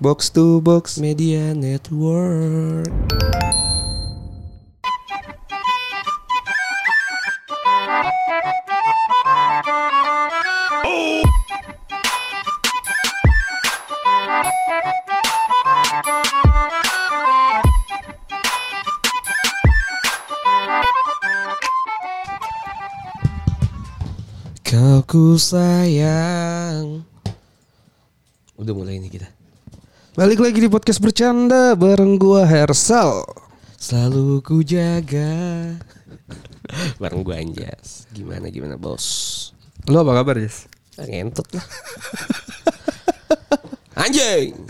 Box to box. Media Network. Kau ku sayang. Udah mulai nih kita. Balik lagi di podcast bercanda bareng gua Hersal. Selalu ku jaga. Bareng gua Anjas. Gimana gimana bos? Lo apa kabar, Jess? Ah, Ngentut lah. Anjing.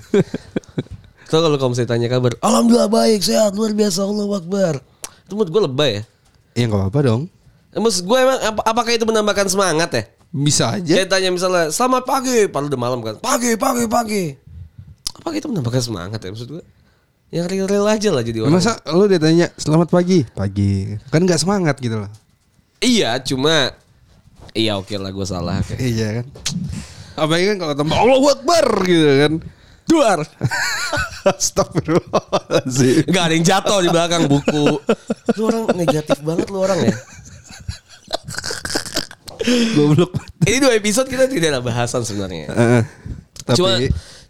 So kalau kamu saya tanya kabar, alhamdulillah baik, sehat, luar biasa, Allah Akbar. Itu menurut gue lebay ya. Ya nggak apa-apa dong. Eh, Maksud gue emang ap- apakah itu menambahkan semangat ya? Bisa aja. Kayak tanya misalnya, selamat pagi, padahal udah malam kan. Pagi, pagi, pagi. Apakah itu menambahkan semangat ya maksud gue? Yang real-real aja lah jadi orang. Masa lo dia tanya selamat pagi? Pagi. Kan nggak semangat gitu loh. Iya, cuma iya oke lah gue salah. Oke. Iya kan. Apalagi kan kalau tambah Allah Akbar gitu kan. Duar. Astagfirullahaladzim. Gak ada yang jatuh di belakang buku. Lu orang negatif banget lu orang ya. Goblok. Ini dua episode kita tidak ada bahasan sebenarnya. Heeh. Tapi Cuma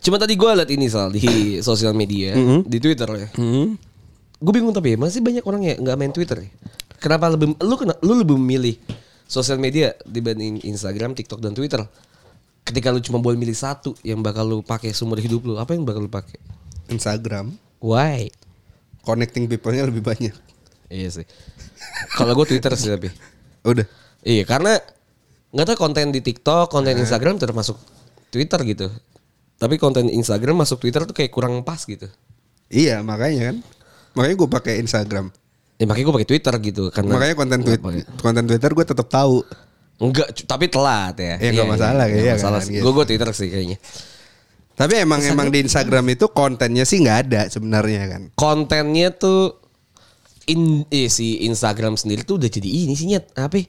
cuma tadi gue liat ini soal di sosial media, di Twitter ya. Gue bingung tapi masih banyak orang ya nggak main Twitter. ya. Kenapa lebih lu kena, lu lebih memilih sosial media dibanding Instagram, TikTok dan Twitter? Ketika lu cuma boleh milih satu yang bakal lu pakai seumur hidup lu, apa yang bakal lu pakai? Instagram Why? connecting people-nya lebih banyak. Iya sih. Kalau gue Twitter sih tapi. Udah. Iya karena nggak tahu konten di TikTok, konten Instagram termasuk Twitter gitu. Tapi konten Instagram masuk Twitter tuh kayak kurang pas gitu. Iya makanya kan. Makanya gue pakai Instagram. Ya makanya gue pakai Twitter gitu karena Makanya konten tweet pakai. konten Twitter gue tetap tahu. enggak tapi telat ya. Ya, nggak masalah, nggak iya masalah kan, sih. gitu. Gue gue Twitter sih kayaknya. Tapi emang emang di Instagram itu kontennya sih nggak ada sebenarnya kan. Kontennya tuh in eh, si Instagram sendiri tuh udah jadi ini sih nyet apa?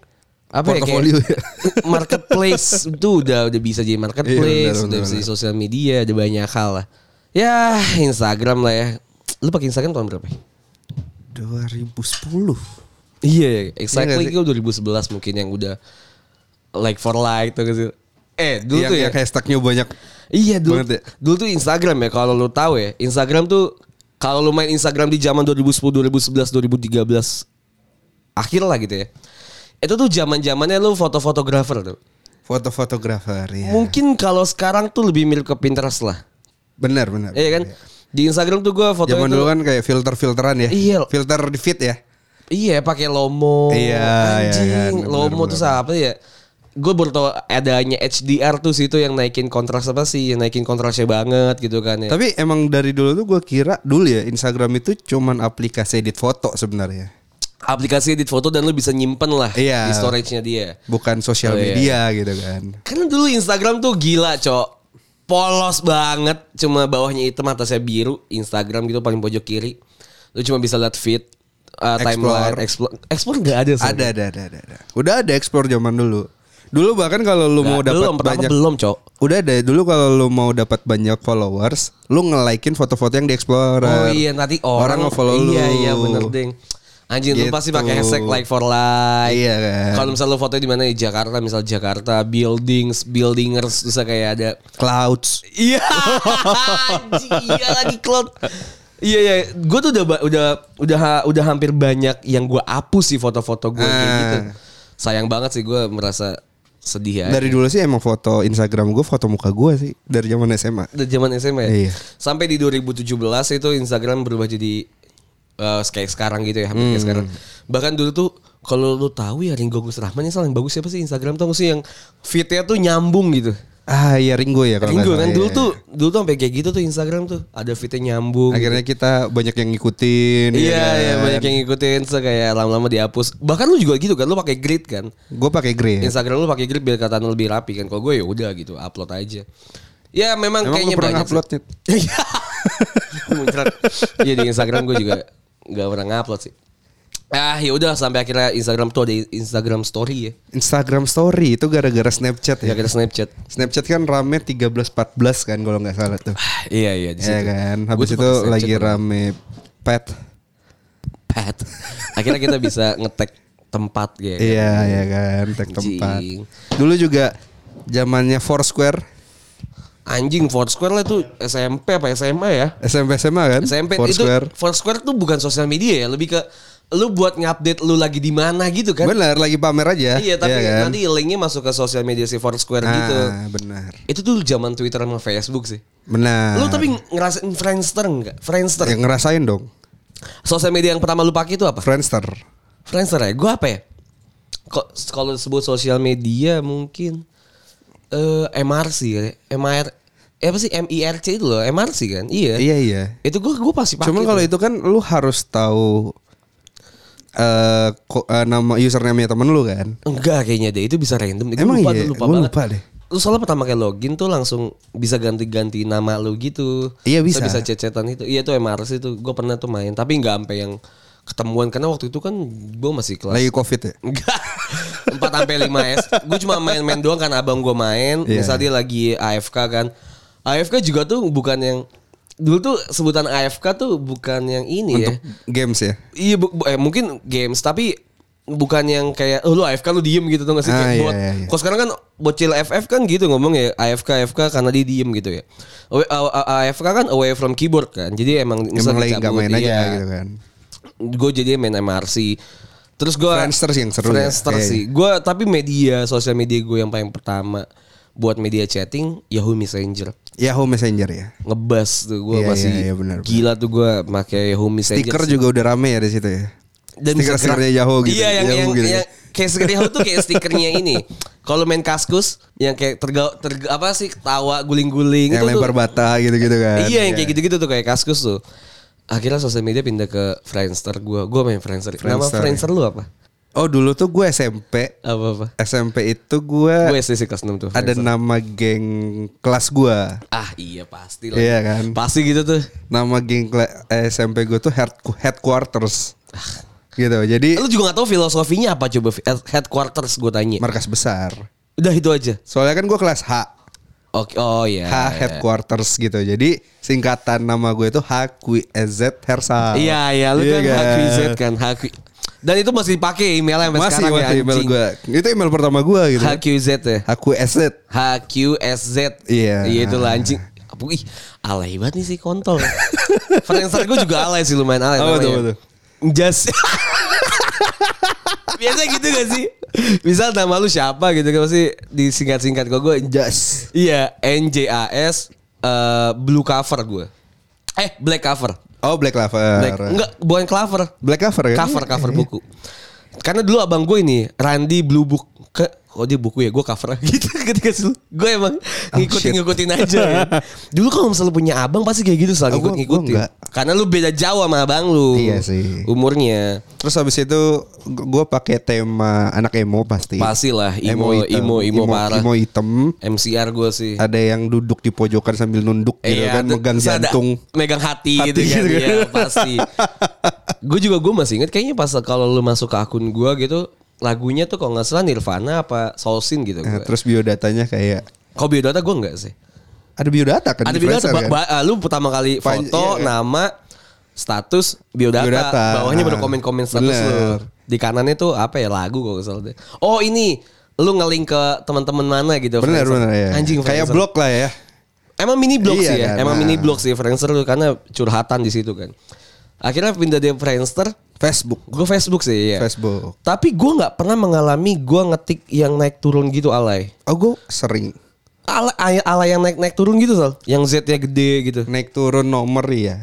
Ya? Apa ya, kayak ya. marketplace tuh udah udah bisa jadi marketplace, Iya, benar, udah benar, bisa di sosial media, ada banyak hal lah. Ya Instagram lah ya. Lu pakai Instagram tahun berapa? ya? 2010. Iya, exactly Iya nggak gue 2011 mungkin yang udah like for like tuh gitu. Eh, dulu yang, tuh ya. yang hashtagnya banyak. Iya, dulu, ya. dulu tuh Instagram ya kalau lu tahu ya. Instagram tuh kalau lu main Instagram di zaman 2010, 2011, 2013 akhir lah gitu ya. Itu tuh zaman-zamannya lu foto-fotografer tuh. Foto-fotografer ya. Mungkin kalau sekarang tuh lebih mirip ke Pinterest lah. Benar benar. Iya kan? Di Instagram tuh gua foto Zaman dulu kan kayak filter-filteran ya. Iya. Filter di feed ya. Iya pakai Lomo. Iya, iya Anjing, kan, bener, Lomo bener, tuh apa ya? Gue baru tau adanya HDR tuh situ yang naikin kontras apa sih? Yang naikin kontrasnya banget gitu kan ya. Tapi emang dari dulu tuh gue kira dulu ya Instagram itu cuman aplikasi edit foto sebenarnya. Aplikasi edit foto dan lu bisa nyimpen lah Iya. di storage-nya dia. Bukan sosial Oh, iya. media gitu kan. Karena dulu Instagram tuh gila, Cok. Polos banget, cuma bawahnya hitam atasnya biru. Instagram gitu paling pojok kiri. Lu cuma bisa lihat feed, uh, timeline, explore. Explore nggak ada sekarang. Ada, ada, ada, ada, ada. Udah ada explore zaman dulu. Dulu bahkan kalau lu mau Nggak, dapat banyak belum, Cok. Udah ada dulu kalau lu mau dapat banyak followers, lu nge-likein foto-foto yang di Oh Explorer. iya nanti orang, orang, nge-follow lu. Iya iya bener ding. Anjing lu Gitu. pasti pakai hashtag like for like. Iya kan. Kalau misalnya lu foto di mana di Jakarta, misal Jakarta buildings, buildingers terus kayak ada Clouds. Iya. Anjing, iya lagi cloud. Iya iya, gue tuh udah udah udah udah hampir banyak yang gue hapus sih foto-foto gue kayak Ah. gitu. Sayang banget sih gue merasa sedih ya. Dari dulu sih emang foto Instagram gue foto muka gue sih dari zaman SMA. Dari zaman SMA ya? Iya. Sampai di 2017 itu Instagram berubah jadi eh, kayak sekarang gitu ya, hampir kayak Hmm. sekarang. Bahkan dulu tuh kalau lu tahu ya Ringo Gus Rahman yang salah yang bagus siapa sih Instagram tuh sih yang fitnya tuh nyambung gitu. Ah iya Ringo ya kalau Ringo kan iya. dulu tuh dulu tuh sampai kayak gitu tuh Instagram tuh ada fitnya nyambung. Akhirnya kita banyak yang ngikutin. Iya, iya banyak yang ngikutin so kayak lama-lama dihapus. Bahkan lu juga gitu kan, lu pakai grid kan. Gue pakai grey. Instagram lu pakai grid biar kelihatan lebih rapi kan. Kalau gue ya udah gitu, upload aja. Ya memang, Emang lu kayaknya banyak. upload? Iya. Muncrat. Iya di Instagram gue juga nggak pernah ngupload sih. Ah ya udah sampai akhirnya Instagram tuh ada Instagram Story ya. Instagram Story itu gara-gara Snapchat ya. Kita Snapchat. Snapchat kan rame 13 14 kan kalau nggak salah tuh. Ah, iya iya di situ. Iya kan. Habis itu lagi rame pet. Pet. Akhirnya kita bisa ngetek tempat kan? Iya ya kan, tag Anjing. tempat. Dulu juga zamannya Foursquare, Anjing Foursquare lah tuh SMP apa SMA ya? SMP SMA kan? SMP Foursquare. itu Foursquare tuh bukan sosial media ya, lebih ke lu buat ngupdate lu lagi di mana gitu kan. Benar, lagi pamer aja. Iya, tapi kan? nanti linknya masuk ke sosial media si Foursquare gitu. Ah, benar. Itu tuh zaman Twitter sama Facebook sih. Benar. Lu tapi ngerasain Friendster enggak? Friendster. yang ngerasain dong. Sosial media yang pertama lu pakai itu apa? Friendster. Friendster ya? Gue apa ya? Kok kalau disebut sosial media mungkin eh MRC ya. MR eh, apa sih MIRC itu loh, MRC kan? Iya. Iya iya. Itu gue gue pasti pakai. Cuman kalau itu kan lu harus tahu eh ko- eh, nama username-nya temen lu kan. enggak kayaknya deh, itu bisa random. Gue Emang lupa, iya? lupa Gua banget. lupa deh. Lu soalnya pertama kali login tuh langsung bisa ganti-ganti nama lu gitu. Iya, bisa. Bisa cecetan itu. Iya tuh MRC itu gue pernah tuh main, tapi nggak sampai yang ketemuan karena waktu itu kan gue masih kelas Lagi covid ya. Enggak. 4 sampai 5 S. Gue cuma main-main doang kan abang gue main. Iya. Misal dia lagi AFK kan. AFK juga tuh bukan yang dulu tuh sebutan AFK tuh bukan yang ini Untuk ya. games ya. Iya bu- eh, mungkin games tapi bukan yang kayak oh lu AFK lu diem gitu tuh gak sih Ah, iya, bot. iya, iya. Kalau sekarang kan bocil FF kan gitu ngomong ya AFK AFK karena dia diem gitu ya. AFK kan away from keyboard kan. Jadi emang Emang lagi nggak main aja iya. gitu kan. Gue jadi main MRC. Terus gue Friendster sih yang seru ya. Friendster Iya, sih. Gue tapi media sosial media gue yang paling pertama buat media chatting Yahoo Messenger. Yahoo Messenger ya. Ngebas tuh gue Iya, masih iya, iya, benar, gila tuh gue pakai Yahoo Messenger. Stiker juga udah rame ya di situ ya. dan stiker stikernya Yahoo gitu. Iya yang Yahoo yang, gitu. yang kayak stiker Yahoo tuh kayak stikernya ini. Kalau main kaskus yang kayak terga, terga apa sih tawa guling-guling yang itu lempar tuh. bata gitu-gitu kan. Iya yang kayak gitu-gitu tuh kayak kaskus tuh. Akhirnya sosial media pindah ke Friendster gue. Gue main Friendster. Nama Friendster. Friendster lu apa? Oh dulu tuh gue SMP. Apa apa? SMP itu gue Gue SD sih kelas 6 tuh. ada Friendster. nama geng kelas gue. Ah iya pasti lah. Iya kan. Pasti gitu tuh. Nama geng eh, SMP gue tuh head headquarters. gitu. Jadi Lu juga gak tahu filosofinya apa coba headquarters gue tanya. markas besar. Udah itu aja. Soalnya kan gue kelas H. Oke, oh iya. H iya. headquarters gitu. Jadi singkatan nama gue itu HQZ Hersal. Iya iya lu Iya kan HQZ kan HQ. Dan itu masih dipakai emailnya sampai Masih sekarang ya email anjing. gue. Itu email pertama gue gitu. HQZ ya. HQZ. HQSZ. Iya. Iya itu lah anjing. Ih alay banget nih si kontol. Friendster gue juga alay sih lumayan alay tuh, apa tuh? Jas. Biasa gitu gak sih? Misal nama lu siapa gitu kan pasti disingkat-singkat kok gue Jas. Iya, NJAS eh, blue cover gue. Eh, black cover. Oh Black Clover. Black, enggak, bukan cover. Black cover kan? Cover cover buku. Karena dulu abang gue ini Randy Blue Book ke oh dia buku ya gue cover gitu ketika dulu gue emang ngikutin shit. ngikutin aja ya. dulu kalau misalnya punya abang pasti kayak gitu selalu Oh, ngikut gua- ngikutin gua karena lu beda jauh sama abang lu Iya sih. umurnya Terus habis itu gue pakai tema anak emo pasti. pasti lah imo hitam. imo imo, parah Emo hitam. MCR gue sih Ada yang duduk di pojokan sambil nunduk gitu Iya, kan, megang jantung. megang hati, Hati gitu kan. gitu kan. Iya, pasti. gue juga gue masih inget kayaknya pas kalau lu masuk ke akun gue gitu lagunya tuh kalau nggak salah Nirvana apa Soulsin gitu. Nah, gua. terus biodatanya kayak Kalau biodata gue enggak sih. ada biodata kan? Ada biodata. Ba- kan? ba- ah, lu pertama kali Pan- foto, iya, kan? nama, status, biodata. Biodata. Bawahnya baru Ah, komen-komen status lu. bener. Di kanannya tuh apa ya lagu kalau nggak salah. Oh ini lu ngelink ke teman-teman mana gitu. Bener Friendster. bener ya. Anjing kayak blog lah ya. Emang mini blog Iya sih ya. kan, Emang nah. mini blog sih Friendster tuh karena curhatan di situ kan. Akhirnya pindah dari Friendster, Facebook. gue Facebook sih ya. Facebook. Tapi gue nggak pernah mengalami gue ngetik yang naik turun gitu alay. Oh gue sering Ala, ala, yang naik naik turun gitu soal, yang Z-nya gede gitu. naik turun nomor ya.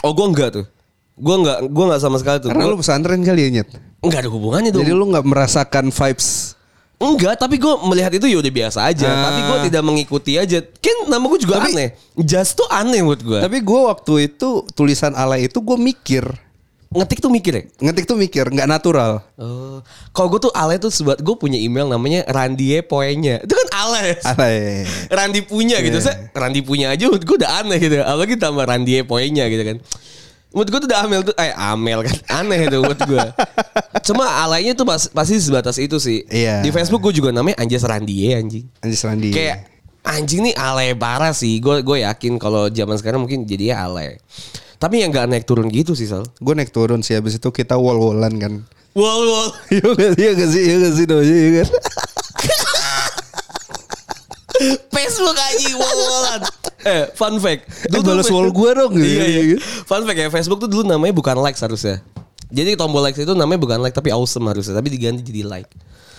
Oh gue enggak tuh. Gue enggak, gue enggak sama sekali tuh. Karena Gua- lu pesantren kali ya Nyet. enggak ada hubungannya tuh. Jadi lu nggak merasakan vibes. Enggak, tapi gue melihat itu ya udah biasa aja. Ah. Tapi gue tidak mengikuti aja. Kan nama gue juga Tapi- aneh. Just tuh aneh menurut gue. Tapi gue waktu itu tulisan alay itu gue mikir. Ngetik tuh mikir ya. Ngetik tuh mikir, nggak natural. Oh, kalau gue tuh alay tuh sebab gue punya email namanya Randie Poenya. Itu kan alay. Alay. Randi punya gitu. Iya. Saya Randi punya aja gue udah aneh gitu. Apalagi tambah Randie Poenya gitu kan. Menurut gue tuh udah amel tuh Eh amel kan Aneh itu menurut gue Cuma alainya tuh pas, pasti sebatas itu sih Iya. Di Facebook gue juga namanya Anjas Randie anjing Anjis Randi. Kayak anjing nih alay parah sih Gue gue yakin kalau zaman sekarang mungkin jadinya alay Tapi yang gak naik turun gitu sih Sal gue naik turun sih habis itu kita wall-wallan kan. Wow Iya gak sih? Iya gak sih? Iya gak sih? Iya kan? Facebook anjing wall-wallan Eh fun fact Eh, tuh balas wall gua dong, gitu. Iya iya Fun fact ya Facebook tuh dulu namanya bukan like harusnya Jadi tombol like itu namanya bukan like tapi awesome harusnya Tapi diganti jadi like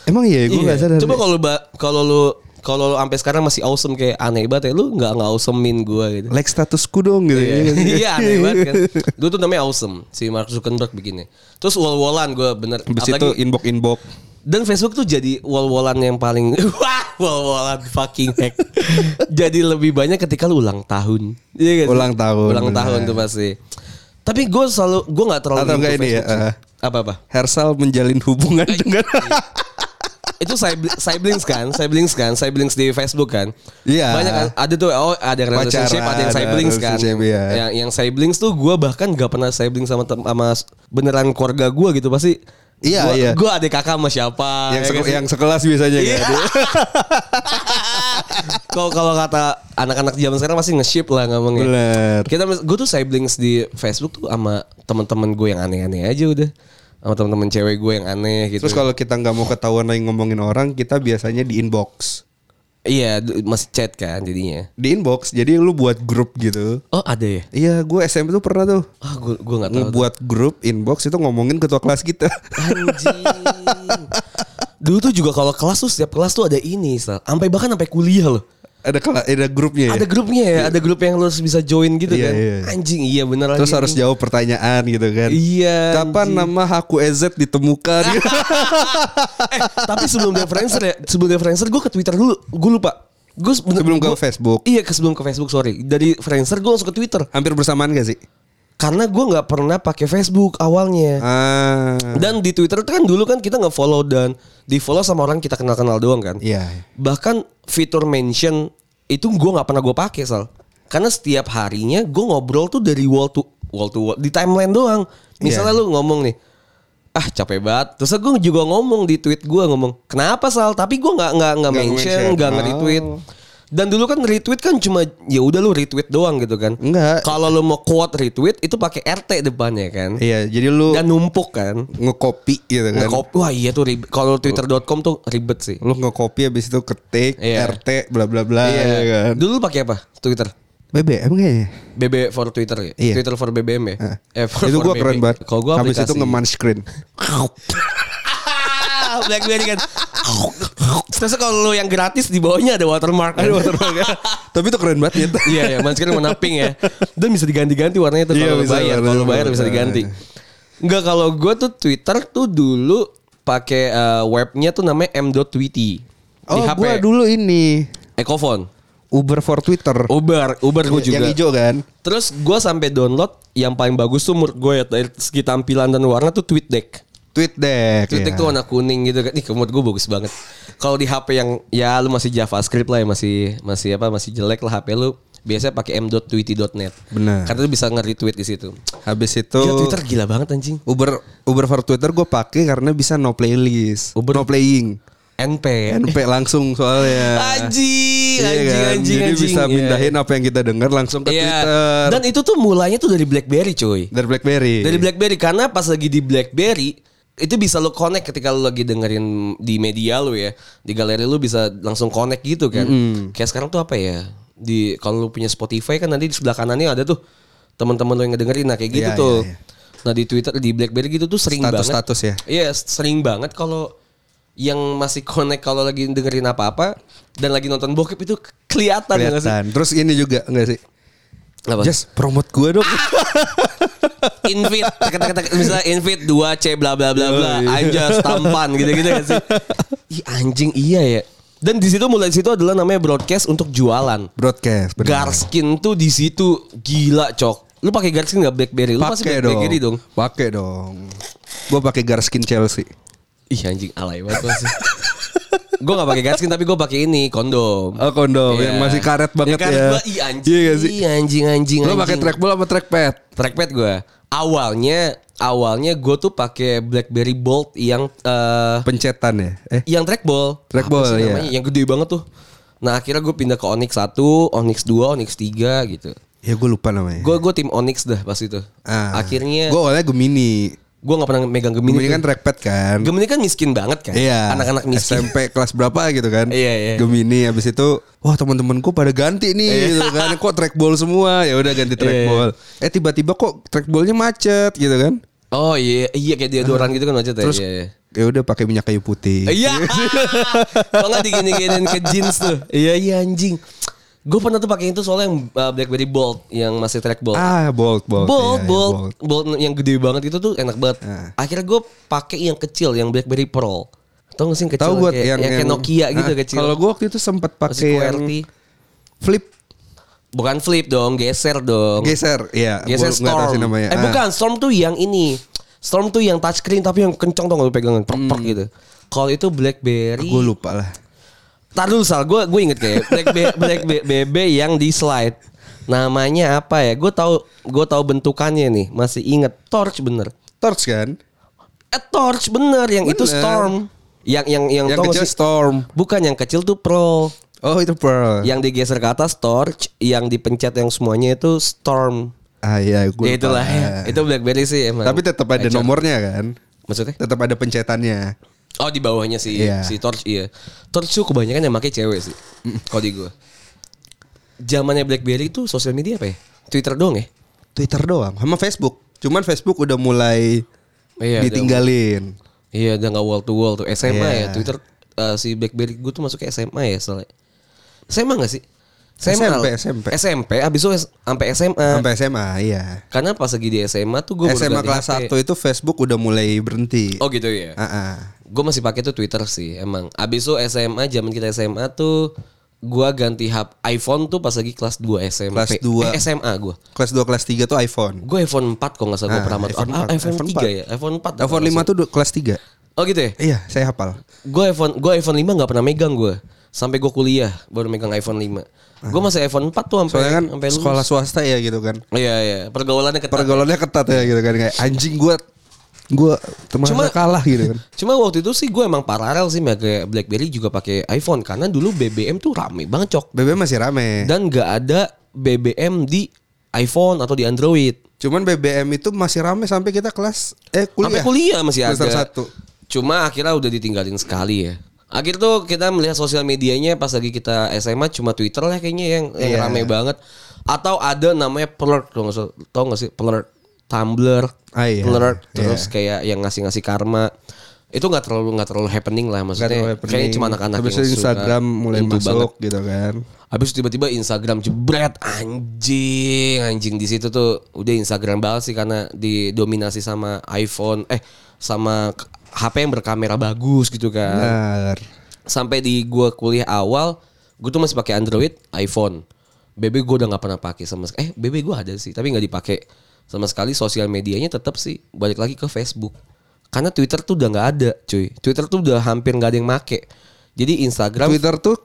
Emang iya, gue Iya. gak sadar. Coba kalau ba- kalau lu kalau lu sampai sekarang masih awesome kayak aneh banget ya lu nggak nggak awesomein gue gitu. like statusku dong gitu. Iya, ya kan? iya aneh banget kan. Dulu tuh namanya awesome si Mark Zuckerberg bikinnya. Terus wall-wallan gue bener. Habis itu apalagi- inbox-inbox. Dan Facebook tuh jadi wall-wallan yang paling wah wall-wallan fucking hack. jadi lebih banyak ketika lu ulang tahun. Iya sih? Ulang tahun, Ulang tahun benar. tuh pasti. Tapi gue selalu gue nggak terlalu Atau enggak ini ya, sih. eh, Apa-apa? Hersal menjalin hubungan dengan itu sibli- siblings kan, siblings kan, siblings di Facebook kan. Iya. Banyak kan, ada tuh oh ada yang relationship, Pacaran, ada yang ada siblings kan. relationship, iya. Yang yang siblings tuh gue bahkan gak pernah siblings sama sama beneran keluarga gue gitu pasti. Iya, gua, iya. Gue adik kakak sama siapa. yang, ya seke- kan yang sekelas biasanya Iya. kan. Kalau kalau kata anak-anak zaman sekarang masih nge-ship lah ngomongnya. Bener. Kita gue tuh siblings di Facebook tuh sama teman-teman gue yang aneh-aneh aja udah. Sama teman-teman cewek gue yang aneh gitu. Terus kalau kita nggak mau ketahuan lagi ngomongin orang, kita biasanya di inbox. Iya masih chat kan jadinya. Di inbox, jadi lu buat grup gitu. Oh ada ya? Iya, gue SMP tuh pernah tuh Ah gue gue nggak tahu. ngebuat grup inbox itu ngomongin ketua kelas kita. Anjing. Dulu tuh juga kalau kelas tuh setiap kelas tuh ada ini. Sampai bahkan sampai kuliah loh. Ada kelas, ada grupnya ya. Ada grupnya ya, ada grup yang lo bisa join gitu Iya, kan. iya. Anjing, iya bener lagi. Terus harus jawab pertanyaan gitu kan. Iya. Kapan anjing. nama Haku EZ ditemukan? eh, tapi sebelum Deferencer ya, sebelum Deferencer gue ke Twitter dulu. Gue lupa. Gue Sebelum ke Facebook. Iya, ke sebelum ke Facebook, sorry. Dari Friendster gue langsung ke Twitter. Hampir bersamaan gak sih? Karena gue nggak pernah pakai Facebook awalnya. Ah. Dan di Twitter itu kan dulu kan kita nge-follow dan di-follow sama orang kita kenal-kenal doang kan. Iya. Bahkan fitur mention itu gue nggak pernah gue pakai sal. Karena setiap harinya gue ngobrol tuh dari wall to wall to wall di timeline doang. Misalnya Iya. lu ngomong nih, ah capek banget. Terus gue juga ngomong di tweet gue ngomong, kenapa sal? Tapi gue nggak nggak nggak Nggak mention, nggak nge-retweet. Oh. Dan dulu kan retweet kan cuma ya udah lu retweet doang gitu kan. Enggak. Kalau lu mau quote retweet itu pakai RT depannya kan. Iya, jadi lu Dan numpuk kan. ngekopi gitu kan. Nge-copy. Wah iya tuh. Kalau twitter.com tuh ribet sih. Lu ngekopi habis itu ketik Iya. RT bla bla bla ya kan. Dulu pakai apa? Twitter. BBM kayaknya. BB for Twitter ya? Iya. Twitter for BBM ya? Hah. Eh, for, itu for gua keren banget. Kalau gua habis aplikasi. itu nge screen. Blackberry kan. Terus kalau yang gratis di bawahnya ada watermark. Ada watermark. Tapi itu keren banget ya. iya ya, manscreen warna pink ya. Dan bisa diganti-ganti warnanya tuh Iya, kalau bayar. Kalau bayar bisa diganti. Enggak kalau gue tuh Twitter tuh dulu pakai eh, webnya tuh namanya. Di Oh, gua dulu ini Ecophone. Uber for Twitter. Uber, Uber gue juga. Yang hijau kan? Terus gue sampai download yang paling bagus tuh menurut gue ya dari segi tampilan dan warna tuh TweetDeck. TweetDeck. TweetDeck ya. tuh warna kuning gitu kan. Ih menurut gue bagus banget. Kalau di HP yang ya lu masih JavaScript lah ya masih masih apa masih jelek lah HP lu biasanya pakai m.tweety.net. Benar. Karena lu bisa nge-retweet di situ. Habis itu Gila, Twitter gila banget anjing. Uber Uber for Twitter gue pakai karena bisa no playlist, Uber- no playing. NP. NP langsung soalnya. Anjing, Iya anjing, kan? anjing, Jadi anjing. bisa Iya. mindahin apa yang kita dengar langsung ke Iya. Twitter. Dan itu tuh mulainya tuh dari BlackBerry, cuy. dari BlackBerry. Dari BlackBerry karena pas lagi di BlackBerry itu bisa lo connect ketika lo lagi dengerin di media lo ya di galeri lo bisa langsung connect gitu kan kayak sekarang tuh apa ya di kalau lo punya Spotify kan nanti di sebelah kanannya ada tuh teman-teman lo yang ngedengerin nah kayak gitu Iya, tuh iya, iya. nah di Twitter di BlackBerry gitu tuh sering banget Status-status ya? iya sering banget kalau yang masih connect kalau lagi dengerin apa-apa dan lagi nonton bokep itu kelihatan ya nggak sih? Kelihatan. Terus ini juga enggak sih? Apa? Just promote gue dong. invite tek, tek, tek, misalnya invite 2 C bla bla bla bla Oh, iya. anjas tampan gitu-gitu kan sih Ih, anjing iya ya dan di situ mulai di situ adalah namanya broadcast untuk jualan Broadcast. benar. Garskin tuh di situ gila cok lu pakai Garskin nggak BlackBerry lu pasti Pakai BlackBerry dong. dong Pakai dong. Gue pakai Garskin Chelsea. ih anjing alay banget gua sih gue gak pakai Garskin tapi gue pakai ini kondom Oh kondom Iya. yang masih karet banget Yang karet ya. Ih anjing Iya sih? Anjing anjing Lo pakai trackball apa trackpad? trackpad gue awalnya awalnya gue tuh pakai BlackBerry Bold yang eh Pencetan ya? Eh, yang trackball. Trackball, iya. namanya? Yang gede banget tuh. Nah akhirnya gue pindah ke Onyx 1, Onyx 2, Onyx 3 gitu. ya gue lupa namanya. Gue gue tim Onyx dah pas itu. Ah. Akhirnya gue awalnya Gemini. Gue nggak pernah megang Gemini. Gemini kan trackpad kan. Gemini kan miskin banget kan. Iya. Anak-anak miskin. SMP kelas berapa gitu kan? Iya, iya. Gemini habis itu wah teman-temanku pada ganti nih gitu kan. Kok trackball semua? Ya udah ganti trackball. Eh tiba-tiba kok trackballnya macet gitu kan? Oh iya iya kayak deodoran gitu kan macet ya. Terus Iya, iya. ya udah pakai minyak kayu putih. Iya. Kok nggak digini-giniin ke jeans tuh? Iya iya anjing. Gue pernah tuh pakai itu soalnya yang uh, BlackBerry Bold yang masih trackball. Ah, bold, bold. Bold, Iya, iya, bold, bold, yang gede banget itu tuh enak banget. Ah. Akhirnya gue pakai yang kecil, yang BlackBerry Pearl. Tahu gak sih yang kecil? Tahu gue kayak, yang, yang, kayak Nokia gitu Ah, kecil. Kalau gue waktu itu sempat pakai yang flip Bukan flip dong, geser dong. geser, iya. Geser Gua Storm. sih namanya. Eh Ah. bukan, Storm tuh yang ini. Storm tuh yang touchscreen tapi yang kencang tuh gak pegangan, perk gitu. Kalau itu BlackBerry. Gue lupa lah. Tar dulu Sal, gue gue inget kayak Black, Be- Black Be- BB yang di slide. Namanya apa ya? Gue tahu gue tahu bentukannya nih, masih inget. Torch bener. Torch kan? Eh Torch bener, yang itu Bener. Storm. Yang yang yang, Yang kecil sih? Storm. Bukan yang kecil tuh Pro. Oh itu Pearl. Yang digeser ke atas Torch, yang dipencet yang semuanya itu Storm. Ah iya, gue Ya itulah ya. Itu BlackBerry sih emang. Tapi tetap ada Kacau. nomornya kan? Maksudnya? Tetap ada pencetannya. Oh di bawahnya si Iya. si Torch iya. Torch tuh kebanyakan yang pakai cewek sih. Kalau di gue. Zamannya BlackBerry itu sosial media apa ya? Twitter doang ya? Twitter doang, sama Facebook. Cuman Facebook udah mulai Iya, ditinggalin. Iya, udah nggak wall to wall tuh. SMA Iya. ya, Twitter eh, si BlackBerry gue tuh masuk ke SMA ya soalnya. SMA gak sih? SMP, SMP. SMP, abis itu sampai SMA. Sampai SMA, iya. Karena pas lagi di SMA tuh gue SMA kelas 1 itu Facebook udah mulai berhenti. Oh gitu ya. Ah, ah. Gue masih pakai tuh Twitter sih emang. Abis itu SMA zaman kita SMA tuh gua ganti hub iPhone tuh pas lagi kelas 2 SMP. Kelas dua. Eh, SMA gua. Kelas 2 kelas 3 tuh iPhone. Gue iPhone 4 kok nggak salah gue Ah, pernah iPhone ah, 4, iPhone, iPhone 3 4. ya. iPhone 4. iPhone 5 tuh kelas 3. Oh gitu ya. Iya, saya hafal. Gue iPhone gue iPhone 5 nggak pernah megang gue. Sampai gue kuliah baru megang iPhone 5. Gue masih iPhone 4 tuh sampai Soalnya kan sampai lulus. sekolah swasta ya gitu kan. Iya iya, pergaulannya ketat. Pergaulannya ketat ya gitu kan kayak anjing gua gua termasuk Cuma- kalah gitu kan. Cuma waktu itu sih gue emang paralel sih pakai BlackBerry juga pakai iPhone karena dulu BBM tuh rame banget cok. BBM masih rame. Dan nggak ada BBM di iPhone atau di Android. Cuman BBM itu masih rame sampai kita kelas eh kuliah. Sampai kuliah masih ada. Satu. Cuma akhirnya udah ditinggalin sekali ya. Akhir tuh kita melihat sosial medianya pas lagi kita SMA cuma Twitter lah kayaknya yang, yang Iya. rame banget. Atau ada namanya Plurk gak, tau gak sih Plurk Tumblr, Ah, iya. Plurk terus Iya. kayak yang ngasih-ngasih karma. Itu nggak terlalu nggak terlalu happening lah maksudnya. terlalu happening. Kayaknya cuma anak-anak Habis yang itu suka Instagram mulai masuk banget. gitu kan. Habis tiba-tiba Instagram jebret anjing anjing di situ tuh udah Instagram banget sih karena didominasi sama iPhone eh sama HP yang berkamera bagus gitu kan. Benar. Sampai di gua kuliah awal gue tuh masih pakai Android iPhone. BB gue udah nggak pernah pakai sama. Eh BB gue ada sih tapi nggak dipakai sama sekali sosial medianya tetap sih balik lagi ke Facebook. Karena Twitter tuh udah nggak ada cuy. Twitter tuh udah hampir nggak ada yang make. Jadi Instagram Twitter tuh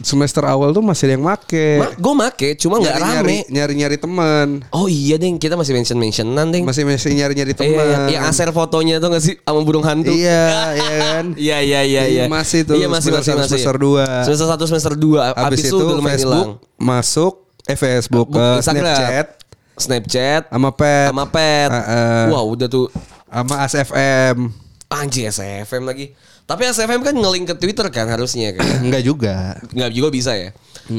semester awal tuh masih ada yang make. Ma, gue make, cuma nggak rame. nyari nyari nyari teman. Oh iya deng, kita masih mention mentionan deng. Masih masih nyari nyari Iya, teman. iya, yang aser fotonya tuh nggak sih sama burung hantu? Iya, iya kan. Iya iya iya iya. Masih tuh, Iya masih semester masih semester dua. Semester satu semester dua. Habis Abis itu lumayan Facebook hilang. masuk eh Facebook ke Instagram. Snapchat Snapchat sama Pet sama Pet. Heeh. Wah udah tuh sama ASFM. anjing SFM lagi. Tapi SFM kan ngelink ke Twitter kan harusnya kan. Enggak juga. Nggak juga bisa ya.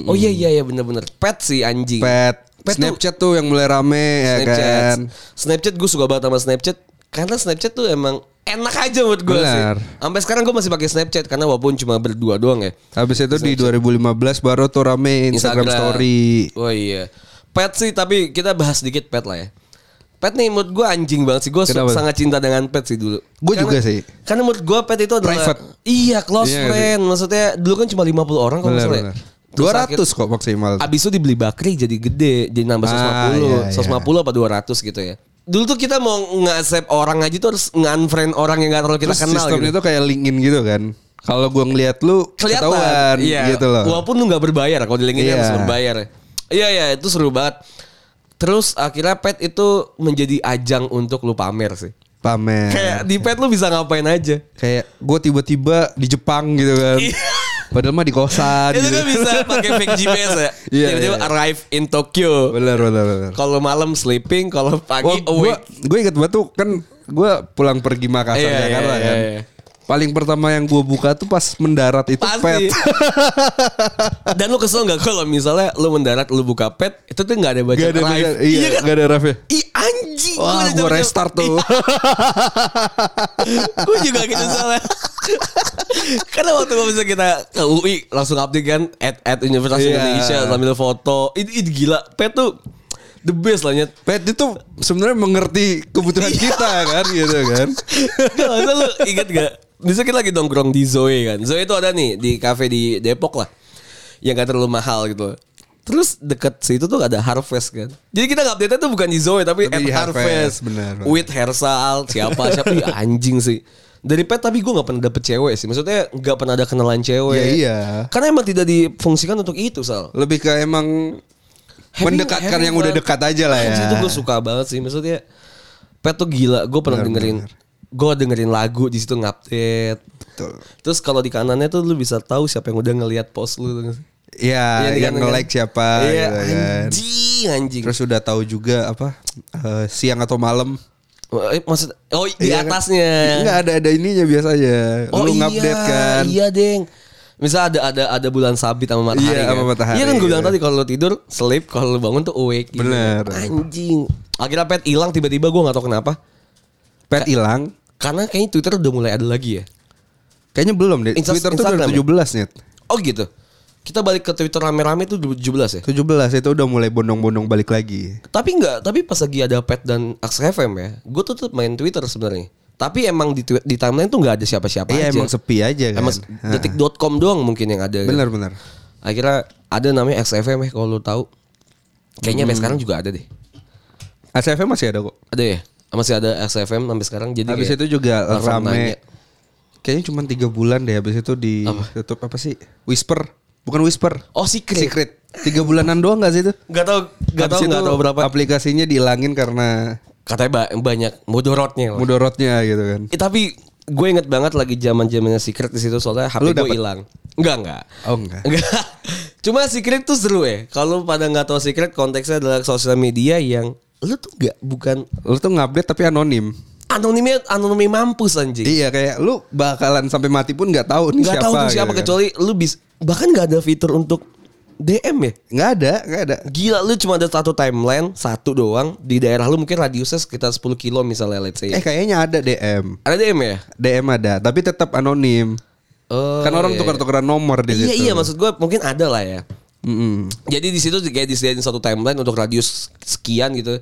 Oh iya iya iya bener-bener. Pet sih anjing. Pet. Pet tuh- Snapchat tuh yang mulai rame ya Snapchat. kan. Snapchat gue suka banget sama Snapchat karena Snapchat tuh emang enak aja buat gue sih. Sampai sekarang gue masih pakai Snapchat karena walaupun cuma berdua doang ya. Habis itu di 2015 baru tuh rame Instagram, story. Oh iya. Pet sih tapi kita bahas sedikit pet lah ya. Pet nih menurut gue anjing banget sih. Gue sangat cinta dengan pet sih dulu. Gua Karena- juga sih. Karena menurut gue pet itu adalah Private. Iya close Iya, friend. Maksudnya dulu kan cuma 50 orang kalau ya. Terus 200 akhir- kok maksimal. Abis itu dibeli bakri jadi gede Jadi nambah Ah, 150 iya, iya. 150 apa 200 gitu ya Dulu tuh kita mau nge-accept orang aja tuh harus nge-unfriend orang yang gak terlalu kita Terus kenal sistemnya gitu tuh kayak LinkedIn gitu kan. Kalau gua ngeliat lu Kelihatan ketahuan iya. gitu loh. Walaupun lu gak berbayar Kalau di LinkedIn Iya. harus berbayar Iya iya itu seru banget Terus akhirnya pet itu menjadi ajang untuk lu pamer sih. Pamer. Kayak di pet lu bisa ngapain aja. Kayak gue tiba-tiba di Jepang gitu kan. Padahal mah di kosan itu gitu. kan bisa pakai fake GPS ya. Iya, Tiba-tiba iya. arrive in Tokyo. Bener bener bener. Kalau malam sleeping, kalau pagi gue awake. gue inget banget tuh kan gue pulang pergi Makassar Iya, Jakarta iya, kan. iya, iya. Paling pertama yang gue buka tuh pas mendarat itu Pasti. pet. Dan lu kesel gak kalau misalnya lu mendarat lu buka pet itu tuh gak ada baca Gak ada arrive. iya, kan? gak ada ref Ih anjing. Wah, gue restart tuh. gue juga gitu soalnya. Karena waktu gue bisa kita ke UI langsung update kan at, at Universitas Iya. Indonesia sambil foto. Ini, ini gila. Pet tuh the best lah nyet. Pet itu sebenarnya mengerti kebutuhan kita kan gitu kan. Gak lu inget gak? Bisa kita lagi nongkrong di Zoe kan. Zoe itu ada nih di cafe di Depok lah. Yang gak terlalu mahal gitu. Terus deket situ tuh ada Harvest kan. Jadi kita update tuh bukan di Zoe tapi, Tapi at Harvest. Harvest, benar, benar. With Hersal siapa siapa Ih, anjing sih. Dari pet tapi gue gak pernah dapet cewek sih. Maksudnya gak pernah ada kenalan cewek. Ya, iya. Karena emang tidak difungsikan untuk itu Sal. Lebih ke emang Having- mendekatkan having yang udah dekat aja lah ya. Anjing, itu gue suka banget sih. Maksudnya Pet tuh gila. Gue pernah Benar, dengerin. Gue dengerin lagu di situ ngupdate. Betul. Terus kalau di kanannya tuh lu bisa tahu siapa yang udah ngelihat post lu. Iya, di yang kan? nge-like siapa Iya, gitu kan. anjing, anjing. Terus udah tahu juga apa eh, siang atau malam. Eh, maksud oh di Iya kan? atasnya. Enggak ada ada ininya biasanya. Oh Lu iya, ngupdate kan. Iya, Deng. Misal ada ada ada bulan sabit sama matahari Iya, kan. sama matahari, Iya kan gue bilang iya. tadi kalau lu tidur sleep, kalau lu bangun tuh awake. gitu. Bener. Anjing. Akhirnya pet hilang tiba-tiba gue gak tahu kenapa. Pet hilang. Karena kayaknya Twitter udah mulai ada lagi ya. Kayaknya belum deh. Insta- Twitter tuh udah ya? 17 net. Oh gitu. Kita balik ke Twitter rame-rame tuh 17 ya. 17 itu udah mulai bondong-bondong balik lagi. Tapi enggak, tapi pas lagi ada Pet dan Axe FM ya, gue tuh tetap main Twitter sebenarnya. Tapi emang di di timeline tuh nggak ada siapa-siapa Iya aja. emang sepi aja kan. Emang detik.com doang mungkin yang ada. kan. Bener-bener. Akhirnya ada namanya XFM ya kalau lu tahu. Kayaknya Hmm. sampai sekarang juga ada deh. ACFM masih ada kok. Ada ya? Masih ada XFM sampai sekarang jadi Habis kayak itu juga nanya. rame. Kayaknya cuma tiga bulan deh. Habis itu di tutup apa sih? Whisper. Bukan Whisper. Oh secret. Secret. Tiga bulanan doang gak sih itu? Gak tau, gak Habis tau, gak itu tau berapa. Aplikasinya dihilangin karena Katanya ba- banyak mudorotnya. lah. mudorotnya gitu kan. Eh, tapi gue inget banget lagi zaman zamannya secret di situ soalnya HP gue hilang. Enggak enggak. Oh enggak. Enggak. Cuma secret tuh seru ya. Kalau pada nggak tahu secret konteksnya adalah sosial media yang lu tuh nggak bukan Lu tuh ngupdate tapi anonim. anonimnya anonim mampus anjing. Iya kayak lu bakalan sampai mati pun nggak tahu nih Nggak siapa. tahu tuh siapa gitu kan. kecuali lu bis bahkan nggak ada fitur untuk DM ya. Nggak ada, nggak ada. Gila lu cuma ada satu timeline satu doang di daerah lu mungkin radiusnya sekitar 10 kilo misalnya let's say. Eh kayaknya ada DM. Ada DM ya? DM ada, tapi tetap anonim. Oh, kan orang iya. tukar-tukaran nomor di Iya situ. iya maksud gue mungkin ada lah ya. Mm-mm. Jadi di situ kayak disediain satu timeline untuk radius sekian gitu.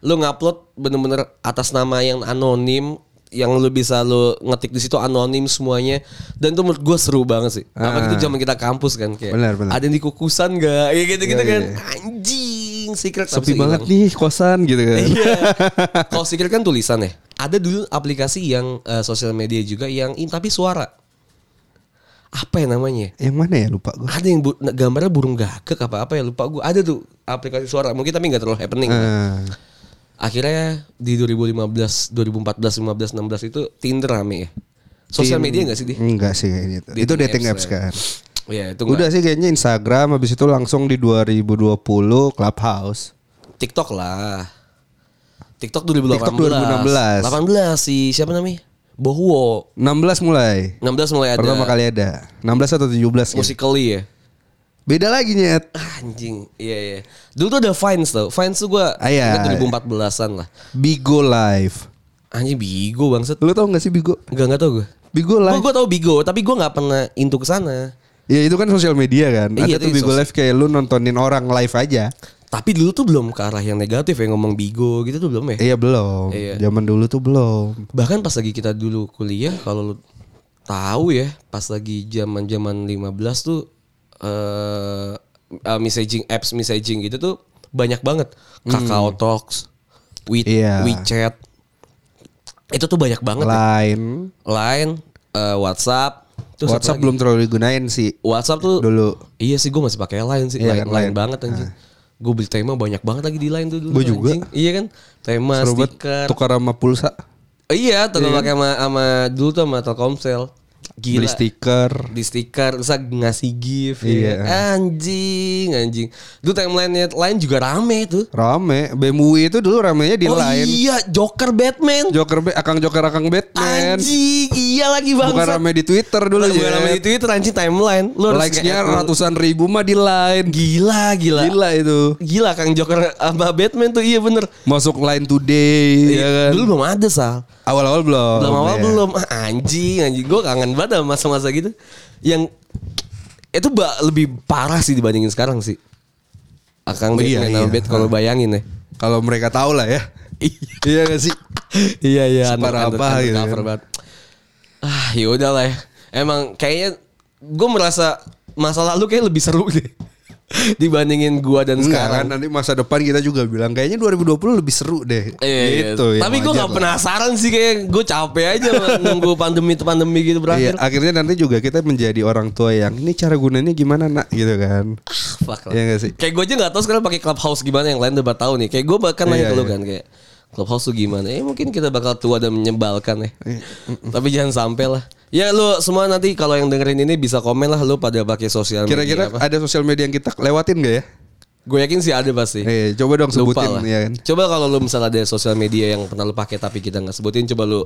Lu ngupload bener-bener atas nama yang anonim yang lu bisa lu ngetik di situ anonim semuanya dan itu menurut gue seru banget sih. Apalagi itu zaman kita kampus kan kayak. Ah. Benar, benar. Ada yang di kukusan gak? Ya gitu-gitu Iya, kan. iya. Anjing secret Sepi banget hilang. nih kosan gitu kan. Iya. Kalau secret kan tulisan ya. Ada dulu aplikasi yang eh, sosial media juga yang in, tapi suara. Apa ya namanya? Yang mana ya lupa gue. Ada yang bu- gambarnya burung gagak apa apa ya lupa gue. Ada tuh aplikasi suara. Mungkin tapi nggak terlalu happening. Ah. Akhirnya di 2015, 2014, 15, 16 itu Tinder rame ya. Sosial media gak sih dia? Enggak sih kayaknya itu. itu dating apps, ya. kan. Iya itu Udah nggak- sih kayaknya Instagram habis itu langsung di 2020 Clubhouse. TikTok lah. TikTok 2018. TikTok 2016. 18 si siapa namanya? Bohwo. 16 mulai. 16 mulai ada. Pertama kali ada. 16 atau 17 gitu. Musically ya. Beda lagi nyet. Anjing, iya iya. Dulu tuh ada Vines tuh. Vines tuh gue Ah, iya. 2014-an lah. Bigo Live. Anjing Bigo bangset. Lu tau gak sih Bigo? Enggak enggak tau gue. Bigo Live. gue tau Bigo, tapi gue nggak pernah into ke sana. Ya itu kan sosial media kan. Iya, Ada tuh itu Bigo Live kayak lu nontonin orang live aja. Tapi dulu tuh belum ke arah yang negatif ya ngomong Bigo gitu tuh belum ya. Iya belum. Iya. Zaman dulu tuh belum. Bahkan pas lagi kita dulu kuliah kalau lu tahu ya, pas lagi zaman-zaman 15 tuh eh uh, messaging apps messaging gitu tuh banyak banget. Kakao Talks, We, Hmm. Iya. WeChat. Itu tuh banyak banget. ya. Line. Line, eh, WhatsApp. Terus WhatsApp belum terlalu digunain sih. WhatsApp tuh Dulu. Iya sih gue masih pakai line sih, Iya line, kan, line Line. banget anjing. Gue beli tema banyak banget lagi di line tuh dulu. Gua juga. anjing. Iya kan? Tema, Seru stiker. Tukar sama pulsa. Iya, tukar pakai sama, sama dulu tuh sama Telkomsel. Gila. Beli stiker. di stiker terus ngasih gift Iya. ya. anjing anjing itu timeline lain juga rame tuh Rame. BMW itu dulu ramenya di oh line. iya Joker Batman Joker Akang Joker Akang Batman. anjing iya lagi bang Bukan rame di Twitter dulu Bukan ya. rame di Twitter anjing timeline lu Likes-nya ratusan ribu mah di line. gila gila Gila itu. gila Kang Joker sama Batman tuh iya bener Masuk line today ya kan. dulu belum ada sal Awal-awal belum. belum awal ya. belum ah, anjing anjing gue kangen banget sama masa-masa gitu yang itu ba- lebih parah sih dibandingin sekarang sih Akang Oh, iya, iya. Bat kalau bayangin ya Kalau mereka tahu lah ya. iya gak sih? iya iya Separah apa gitu undercover kan. banget. ah yaudah lah ya emang kayaknya gue merasa masa lalu kayak lebih seru deh dibandingin gua dan Enggak sekarang kan nanti masa depan kita juga bilang kayaknya 2020 lebih seru deh. Iya, iya. gitu ya. Tapi gue wajar gak lah. penasaran sih kayak gue capek aja nunggu pandemi pandemi gitu Iya, berakhir. akhirnya nanti juga kita menjadi orang tua yang ini cara gunanya gimana nak gitu kan. Fuck lah. Iya gak sih? Kayak gue aja gak tahu sekarang pakai clubhouse gimana yang lain udah tahu nih. Kayak gue bahkan nanya Iya, ke lu iya. kan kayak clubhouse tuh gimana? Eh mungkin kita bakal tua dan menyebalkan ya. Iya, Tapi jangan sampai lah. Ya lu semua nanti kalau yang dengerin ini bisa komen lah lu pada pakai sosial media Kira-kira ada sosial media yang kita lewatin gak ya? Gue yakin sih ada pasti. Eh, coba dong Lupa sebutin lah. ya kan. Coba kalau lu misalnya ada sosial media yang pernah lu pakai tapi kita nggak sebutin, coba lu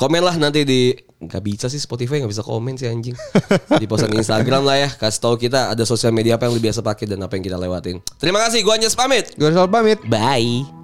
komen lah nanti di nggak bisa sih Spotify nggak bisa komen sih anjing. di postan Instagram lah ya, kasih tahu kita ada sosial media apa yang lu biasa pakai dan apa yang kita lewatin. Terima kasih, gua Anjas pamit. Gue pamit. Bye.